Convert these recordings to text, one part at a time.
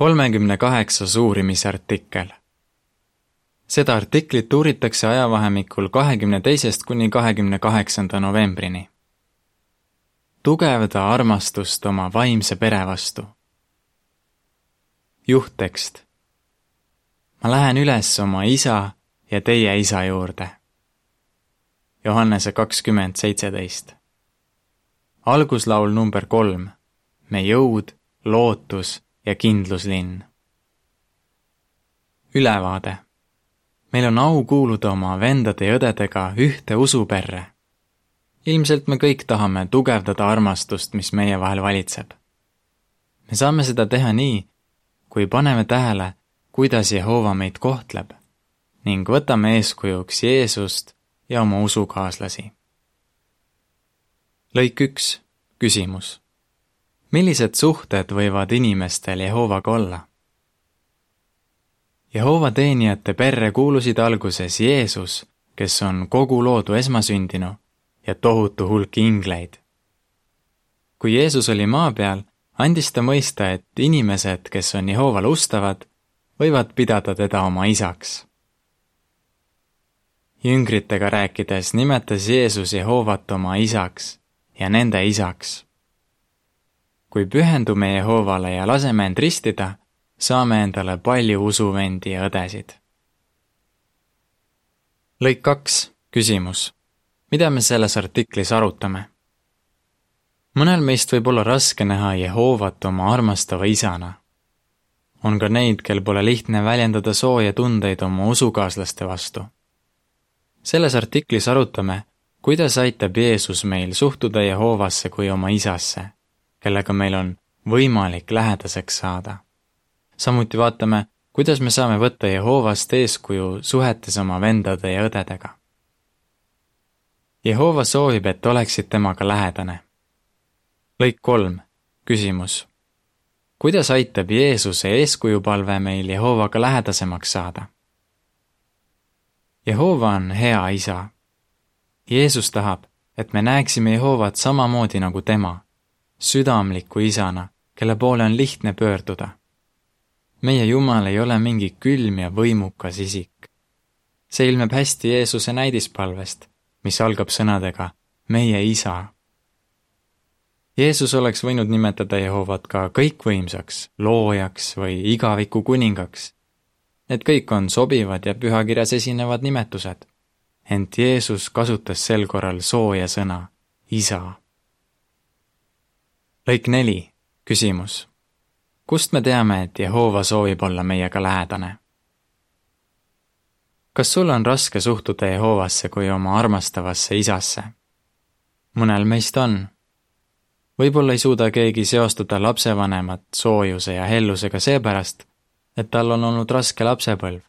kolmekümne kaheksas uurimisartikkel. seda artiklit uuritakse ajavahemikul kahekümne teisest kuni kahekümne kaheksanda novembrini. tugevda armastust oma vaimse pere vastu. juhttekst. ma lähen üles oma isa ja teie isa juurde. Johannese kakskümmend seitseteist. alguslaul number kolm. me jõud, lootus ja kindluslinn. ülevaade. meil on au kuuluda oma vendade ja õdedega ühte usuperre. ilmselt me kõik tahame tugevdada armastust, mis meie vahel valitseb. me saame seda teha nii, kui paneme tähele, kuidas Jehova meid kohtleb ning võtame eeskujuks Jeesust ja oma usukaaslasi. lõik üks, küsimus millised suhted võivad inimestel Jehovaga olla? Jehova teenijate perre kuulusid alguses Jeesus, kes on kogu loodu esmasündinu, ja tohutu hulk ingleid. kui Jeesus oli maa peal, andis ta mõista, et inimesed, kes on Jehovale ustavad, võivad pidada teda oma isaks. jüngritega rääkides nimetas Jeesus Jehovat oma isaks ja nende isaks kui pühendume Jehovale ja laseme end ristida, saame endale palju usuvendi ja õdesid. lõik kaks, küsimus. mida me selles artiklis arutame? mõnel meist võib olla raske näha Jehovat oma armastava isana. on ka neid, kel pole lihtne väljendada sooja tundeid oma usukaaslaste vastu. selles artiklis arutame, kuidas aitab Jeesus meil suhtuda Jehovasse kui oma isasse kellega meil on võimalik lähedaseks saada. samuti vaatame, kuidas me saame võtta Jehoovast eeskuju suhetes oma vendade ja õdedega. Jehova soovib, et oleksid temaga lähedane. lõik kolm, küsimus. kuidas aitab Jeesuse eeskujupalve meil Jehovaga lähedasemaks saada? Jehova on hea isa. Jeesus tahab, et me näeksime Jehovat samamoodi nagu tema südamliku isana, kelle poole on lihtne pöörduda. meie Jumal ei ole mingi külm ja võimukas isik. see ilmneb hästi Jeesuse näidispalvest, mis algab sõnadega meie isa. Jeesus oleks võinud nimetada Jehovat ka kõikvõimsaks, loojaks või igaviku kuningaks. Need kõik on sobivad ja pühakirjas esinevad nimetused. ent Jeesus kasutas sel korral sooja sõna, isa lõik neli, küsimus. kust me teame, et Jehova soovib olla meiega lähedane? kas sul on raske suhtuda Jehovasse kui oma armastavasse isasse? mõnel meist on. võib-olla ei suuda keegi seostada lapsevanemat soojuse ja hellusega seepärast, et tal on olnud raske lapsepõlv.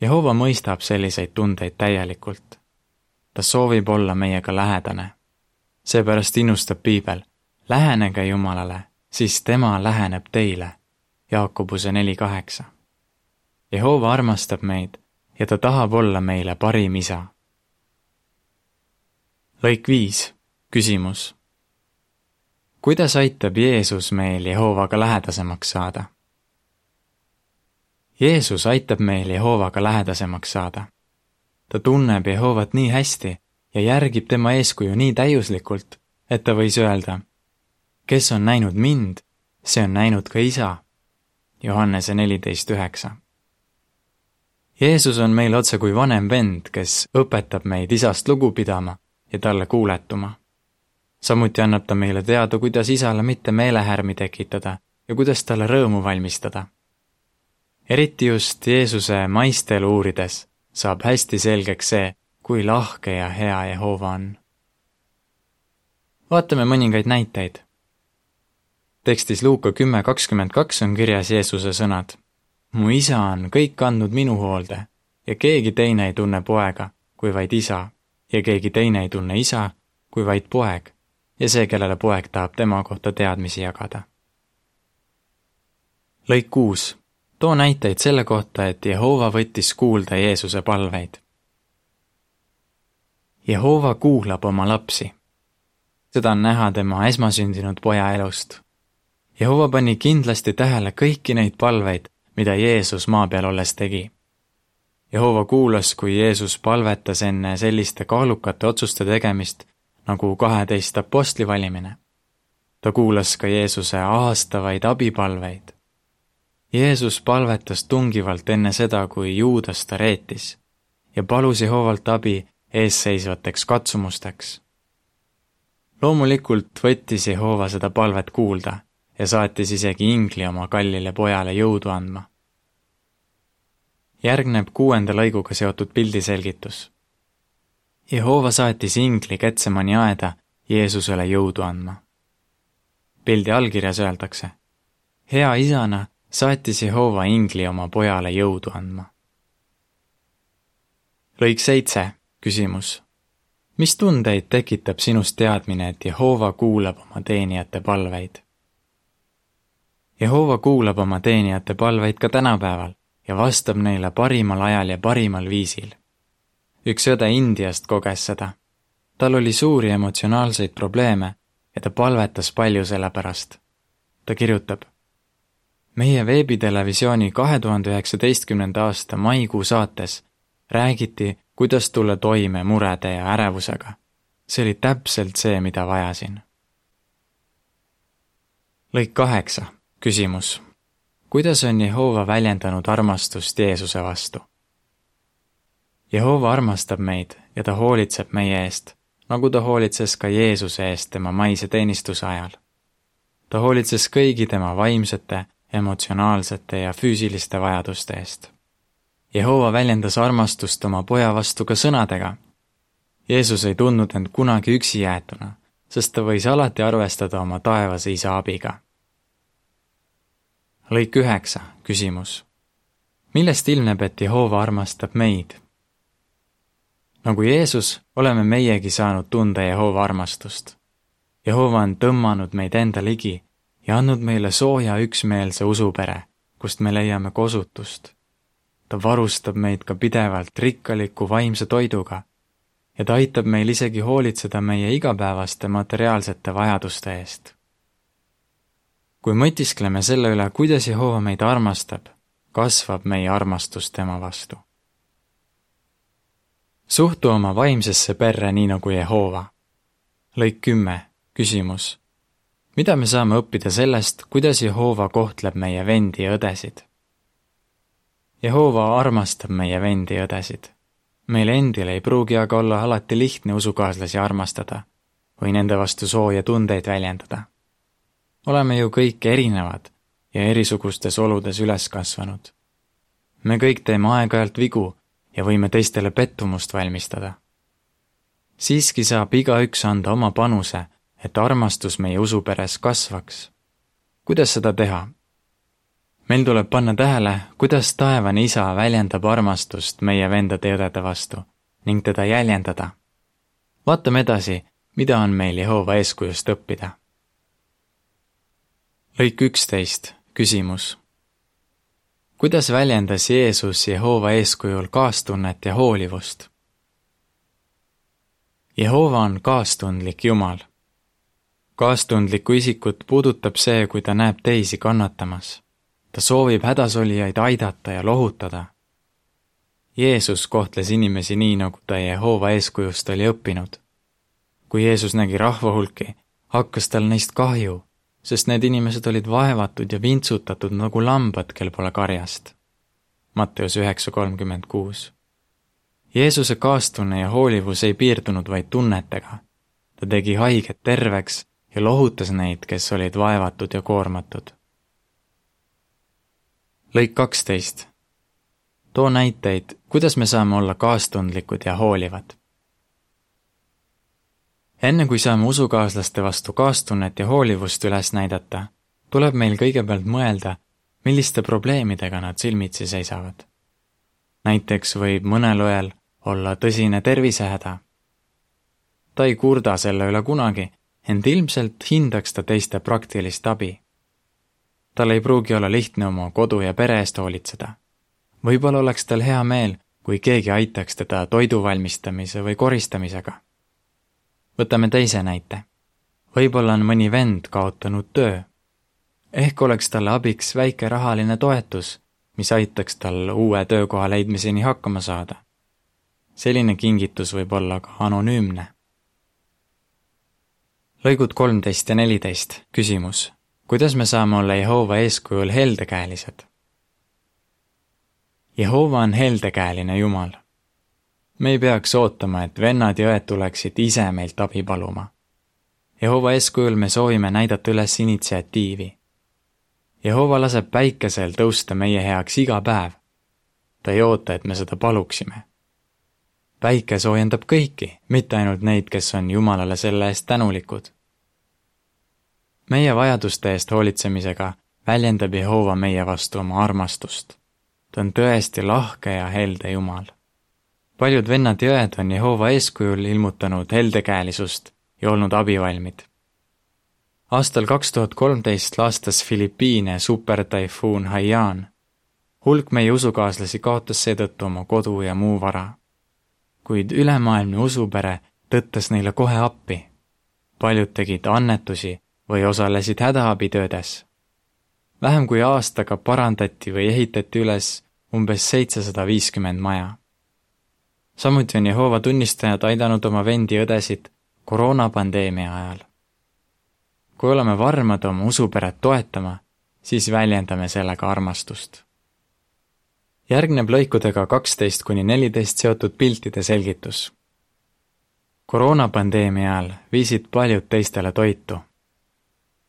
Jehova mõistab selliseid tundeid täielikult. ta soovib olla meiega lähedane. seepärast innustab piibel lähenege Jumalale, siis tema läheneb teile. Jaakobuse neli kaheksa. Jehova armastab meid ja ta tahab olla meile parim isa. lõik viis, küsimus. kuidas aitab Jeesus meil Jehovaga lähedasemaks saada? Jeesus aitab meil Jehovaga lähedasemaks saada. ta tunneb Jehovat nii hästi ja järgib tema eeskuju nii täiuslikult, et ta võis öelda kes on näinud mind, see on näinud ka isa. Johannese neliteist üheksa. Jeesus on meil otse kui vanem vend, kes õpetab meid isast lugu pidama ja talle kuuletuma. samuti annab ta meile teada, kuidas isale mitte meelehärmi tekitada ja kuidas talle rõõmu valmistada. eriti just Jeesuse maistelu uurides saab hästi selgeks see, kui lahke ja hea Jehova on. vaatame mõningaid näiteid tekstis Luuka kümme kakskümmend kaks on kirjas Jeesuse sõnad. mu isa on kõik andnud minu hoolde ja keegi teine ei tunne poega kui vaid isa ja keegi teine ei tunne isa kui vaid poeg ja see, kellele poeg tahab tema kohta teadmisi jagada. lõik kuus. too näiteid selle kohta, et Jehova võttis kuulda Jeesuse palveid. Jehova kuulab oma lapsi. seda on näha tema esmasündinud poja elust Jehova pani kindlasti tähele kõiki neid palveid, mida Jeesus maa peal olles tegi. Jehova kuulas, kui Jeesus palvetas enne selliste kaalukate otsuste tegemist nagu kaheteist apostli valimine. ta kuulas ka Jeesuse aastavaid abipalveid. Jeesus palvetas tungivalt enne seda, kui Juudas ta reetis ja palus Jehovalt abi eesseisvateks katsumusteks. loomulikult võttis Jehova seda palvet kuulda ja saatis isegi ingli oma kallile pojale jõudu andma. järgneb kuuenda lõiguga seotud pildi selgitus. Jehova saatis ingli Ketsemani aeda Jeesusele jõudu andma. pildi allkirjas öeldakse, hea isana saatis Jehova ingli oma pojale jõudu andma. lõik seitse, küsimus. mis tundeid tekitab sinus teadmine, et Jehova kuulab oma teenijate palveid? Jehova kuulab oma teenijate palveid ka tänapäeval ja vastab neile parimal ajal ja parimal viisil. üks õde Indiast koges seda. tal oli suuri emotsionaalseid probleeme ja ta palvetas palju selle pärast. ta kirjutab. meie veebitelevisiooni kahe tuhande üheksateistkümnenda aasta maikuu saates räägiti, kuidas tulla toime murede ja ärevusega. see oli täpselt see, mida vajasin. lõik kaheksa küsimus. kuidas on Jehova väljendanud armastust Jeesuse vastu? Jehova armastab meid ja ta hoolitseb meie eest, nagu ta hoolitses ka Jeesuse eest tema maise teenistuse ajal. ta hoolitses kõigi tema vaimsete, emotsionaalsete ja füüsiliste vajaduste eest. Jehova väljendas armastust oma poja vastu ka sõnadega. Jeesus ei tundnud end kunagi üksi jäetuna, sest ta võis alati arvestada oma taevase isa abiga lõik üheksa, küsimus. millest ilmneb, et Jehova armastab meid? nagu Jeesus, oleme meiegi saanud tunda Jehova armastust. Jehova on tõmmanud meid enda ligi ja andnud meile sooja üksmeelse usupere, kust me leiame kosutust. ta varustab meid ka pidevalt rikkaliku vaimse toiduga ja ta aitab meil isegi hoolitseda meie igapäevaste materiaalsete vajaduste eest kui mõtiskleme selle üle, kuidas Jehova meid armastab, kasvab meie armastus tema vastu. suhtu oma vaimsesse perre nii nagu Jehova. lõik kümme, küsimus. mida me saame õppida sellest, kuidas Jehova kohtleb meie vendi ja õdesid? Jehova armastab meie vendi ja õdesid. meil endil ei pruugi aga olla alati lihtne usukaaslasi armastada või nende vastu sooja tundeid väljendada oleme ju kõik erinevad ja erisugustes oludes üles kasvanud. me kõik teeme aeg-ajalt vigu ja võime teistele pettumust valmistada. siiski saab igaüks anda oma panuse, et armastus meie usuperes kasvaks. kuidas seda teha? meil tuleb panna tähele, kuidas taevane isa väljendab armastust meie vendade ja õdede vastu ning teda jäljendada. vaatame edasi, mida on meil Jehova eeskujust õppida lõik üksteist, küsimus. kuidas väljendas Jeesus Jehova eeskujul kaastunnet ja hoolivust? Jehova on kaastundlik Jumal. kaastundlikku isikut puudutab see, kui ta näeb teisi kannatamas. ta soovib hädasolijaid aidata ja lohutada. Jeesus kohtles inimesi nii, nagu ta Jehova eeskujust oli õppinud. kui Jeesus nägi rahvahulki, hakkas tal neist kahju sest need inimesed olid vaevatud ja vintsutatud nagu lambad, kel pole karjast. Matteus üheksa kolmkümmend kuus. Jeesuse kaastunne ja hoolivus ei piirdunud vaid tunnetega. ta tegi haiged terveks ja lohutas neid, kes olid vaevatud ja koormatud. lõik kaksteist. too näiteid, kuidas me saame olla kaastundlikud ja hoolivad enne kui saame usukaaslaste vastu kaastunnet ja hoolivust üles näidata, tuleb meil kõigepealt mõelda, milliste probleemidega nad silmitsi seisavad. näiteks võib mõnel õel olla tõsine tervisehäda. ta ei kurda selle üle kunagi, ent ilmselt hindaks ta teiste praktilist abi. tal ei pruugi olla lihtne oma kodu ja pere eest hoolitseda. võib-olla oleks tal hea meel, kui keegi aitaks teda toidu valmistamise või koristamisega võtame teise näite. võib-olla on mõni vend kaotanud töö. ehk oleks talle abiks väike rahaline toetus, mis aitaks tal uue töökoha leidmiseni hakkama saada. selline kingitus võib olla ka anonüümne. lõigud kolmteist ja neliteist, küsimus. kuidas me saame olla Jehova eeskujul heldekäelised? Jehova on heldekäeline Jumal. Me ei peaks ootama, et vennad ja õed tuleksid ise meilt abi paluma. Jehova eeskujul me soovime näidata üles initsiatiivi Jehova laseb päikesel tõusta meie heaks iga päev. ta ei oota, et me seda paluksime. päike soojendab kõiki, mitte ainult neid, kes on Jumalale selle eest tänulikud. meie vajaduste eest hoolitsemisega väljendab Jehova meie vastu oma armastust. ta on tõesti lahke ja helde Jumal. Paljud vennad ja õed on Jehova eeskujul ilmutanud heldekäelisust ja olnud abivalmid aastal kaks tuhat kolmteist laastas Filipiine supertaifuun Haiyan. hulk meie usukaaslasi kaotas seetõttu oma kodu ja muu vara. kuid ülemaailmne usupere tõttas neile kohe appi. paljud tegid annetusi või osalesid hädaabitöödes. vähem kui aastaga parandati või ehitati üles umbes seitsesada viiskümmend maja. Samuti on Jehova tunnistajad aidanud oma vendi-õdesid koroonapandeemia ajal kui oleme varmad oma usuperet toetama, siis väljendame sellega armastust. järgneb lõikudega kaksteist kuni neliteist seotud piltide selgitus. koroonapandeemia ajal viisid paljud teistele toitu.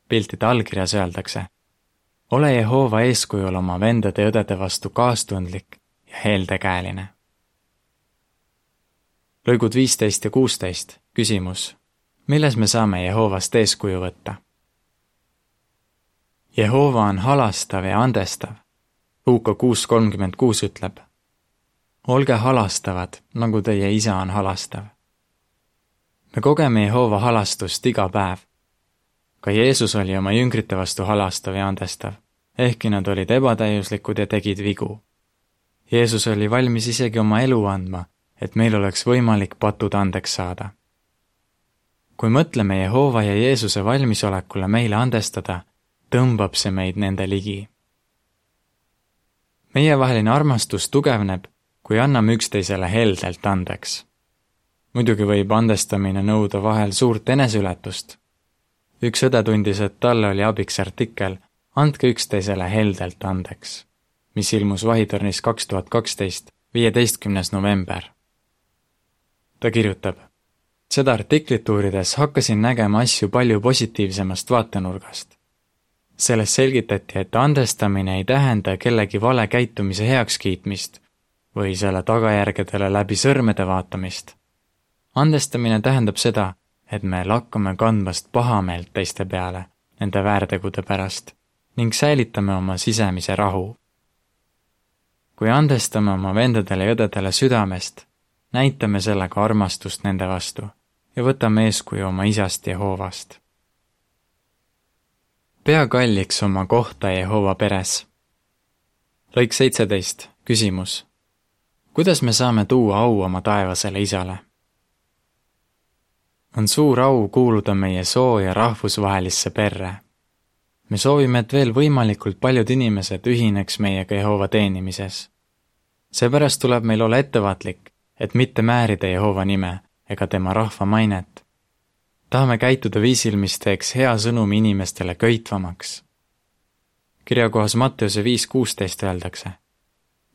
piltide allkirjas öeldakse, ole Jehova eeskujul oma vendade ja õdede vastu kaastundlik ja heldekäeline. Lõigud viisteist ja kuusteist, küsimus milles me saame Jehovast eeskuju võtta? Jehova on halastav ja andestav. Luuka kuus kolmkümmend kuus ütleb. olge halastavad, nagu teie isa on halastav. me kogeme Jehova halastust iga päev. ka Jeesus oli oma jüngrite vastu halastav ja andestav, ehkki nad olid ebatäiuslikud ja tegid vigu. Jeesus oli valmis isegi oma elu andma, et meil oleks võimalik patud andeks saada. kui mõtleme Jehova ja Jeesuse valmisolekule meile andestada, tõmbab see meid nende ligi. meievaheline armastus tugevneb, kui anname üksteisele heldelt andeks. muidugi võib andestamine nõuda vahel suurt eneseületust. üks õde tundis, et talle oli abiks artikkel Andke üksteisele heldelt andeks, mis ilmus Vahitornis kaks tuhat kaksteist, viieteistkümnes november. Ta kirjutab seda artiklit uurides hakkasin nägema asju palju positiivsemast vaatenurgast selles selgitati, et andestamine ei tähenda kellegi vale käitumise heakskiitmist või selle tagajärgedele läbi sõrmede vaatamist. andestamine tähendab seda, et me lakkame kandmast pahameelt teiste peale nende väärtegude pärast ning säilitame oma sisemise rahu. kui andestame oma vendadele ja õdedele südamest, näitame sellega armastust nende vastu ja võtame eeskuju oma isast Jehovast pea kalliks oma kohta Jehova peres. lõik seitseteist, küsimus. kuidas me saame tuua au oma taevasele isale? on suur au kuuluda meie soo ja rahvusvahelisse perre. me soovime, et veel võimalikult paljud inimesed ühineks meiega Jehova teenimises. seepärast tuleb meil olla ettevaatlik, et mitte määrida Jehova nime ega tema rahva mainet tahame käituda viisil, mis teeks hea sõnumi inimestele köitvamaks. kirjakohas Matteuse viis kuusteist öeldakse.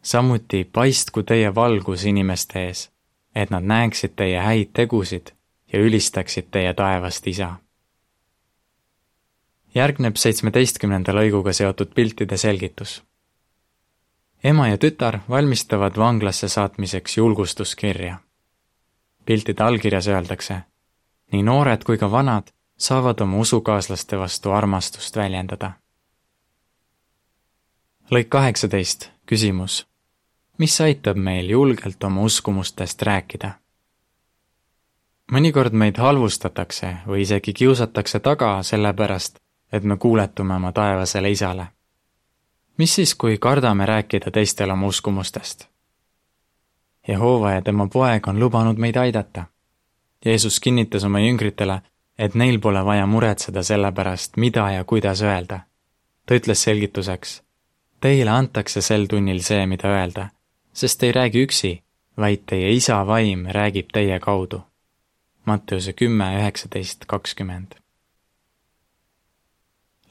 samuti paistku teie valgus inimeste ees, et nad näeksid teie häid tegusid ja ülistaksid teie taevast isa. järgneb seitsmeteistkümnenda lõiguga seotud piltide selgitus. Ema ja tütar valmistavad vanglasse saatmiseks julgustuskirja. piltide allkirjas öeldakse nii noored kui ka vanad saavad oma usukaaslaste vastu armastust väljendada. lõik kaheksateist, küsimus. mis aitab meil julgelt oma uskumustest rääkida? mõnikord meid halvustatakse või isegi kiusatakse taga sellepärast, et me kuuletume oma taevasele isale. Mis siis, kui kardame rääkida teistele oma uskumustest? Jehova ja tema poeg on lubanud meid aidata Jeesus kinnitas oma jüngritele, et neil pole vaja muretseda selle pärast, mida ja kuidas öelda. ta ütles selgituseks. Teile antakse sel tunnil see, mida öelda, sest te ei räägi üksi, vaid teie isa vaim räägib teie kaudu. Matteuse kümme, üheksateist, kakskümmend.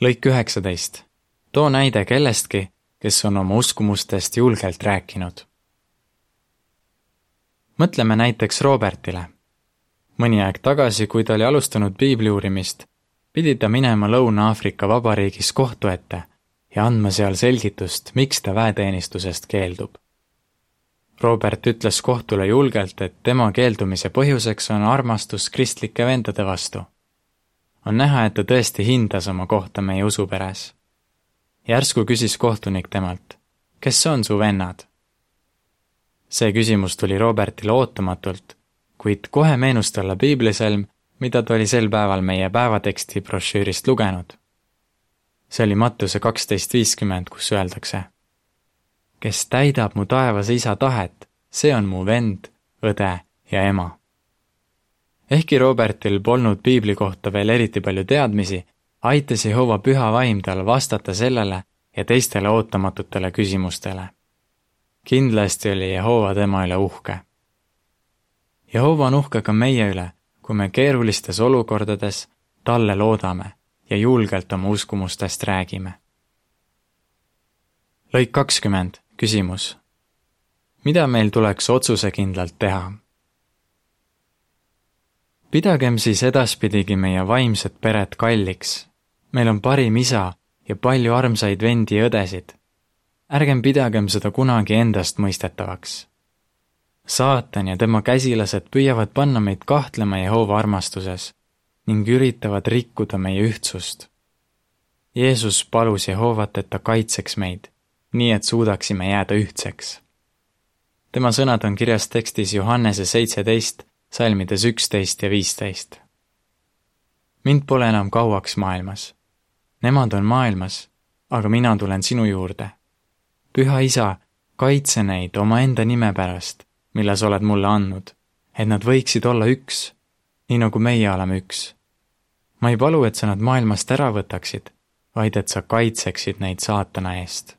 lõik üheksateist. Too näide kellestki, kes on oma uskumustest julgelt rääkinud. mõtleme näiteks Robertile. mõni aeg tagasi, kui ta oli alustanud piibli uurimist, pidi ta minema Lõuna-Aafrika Vabariigis kohtu ette ja andma seal selgitust, miks ta väeteenistusest keeldub. Robert ütles kohtule julgelt, et tema keeldumise põhjuseks on armastus kristlike vendade vastu. on näha, et ta tõesti hindas oma kohta meie usuperes. Järsku küsis kohtunik temalt, kes on su vennad? see küsimus tuli Robertile ootamatult, kuid kohe meenus talle piiblisalm, mida ta oli sel päeval meie päevateksti brošüürist lugenud. see oli Mattuse kaksteist viiskümmend, kus öeldakse. kes täidab mu taevase isa tahet, see on mu vend, õde ja ema. ehkki Robertil polnud piibli kohta veel eriti palju teadmisi, aitas Jehova püha vaim tal vastata sellele ja teistele ootamatutele küsimustele. kindlasti oli Jehova tema üle uhke. Jehova on uhke ka meie üle kui me keerulistes olukordades talle loodame ja julgelt oma uskumustest räägime. lõik kakskümmend, küsimus. mida meil tuleks otsusekindlalt teha? pidagem siis edaspidigi meie vaimset peret kalliks. Meil on parim isa ja palju armsaid vendi ja õdesid. ärgem pidagem seda kunagi endastmõistetavaks saatan ja tema käsilased püüavad panna meid kahtlema Jehova armastuses ning üritavad rikkuda meie ühtsust. Jeesus palus Jehovat, et ta kaitseks meid, nii et suudaksime jääda ühtseks. tema sõnad on kirjas tekstis Johannese seitseteist, salmides üksteist ja viisteist. mind pole enam kauaks maailmas. Nemad on maailmas, aga mina tulen sinu juurde. püha isa, kaitse neid omaenda nime pärast mille sa oled mulle andnud, et nad võiksid olla üks, nii nagu meie oleme üks. ma ei palu, et sa nad maailmast ära võtaksid, vaid et sa kaitseksid neid saatana eest.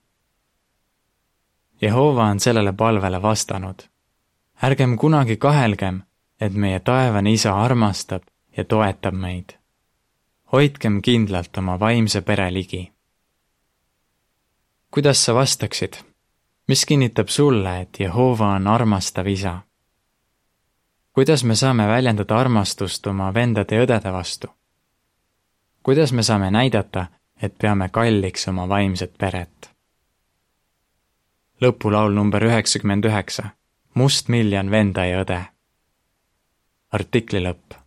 Jehova on sellele palvele vastanud. ärgem kunagi kahelgem, et meie taevane isa armastab ja toetab meid. Hoidkem kindlalt oma vaimse pere ligi. kuidas sa vastaksid? mis kinnitab sulle, et Jehova on armastav isa. kuidas me saame väljendada armastust oma vendade ja õdede vastu? kuidas me saame näidata, et peame kalliks oma vaimset peret? lõpulaul number üheksakümmend üheksa, Mustmiljon venda ja õde. artikli lõpp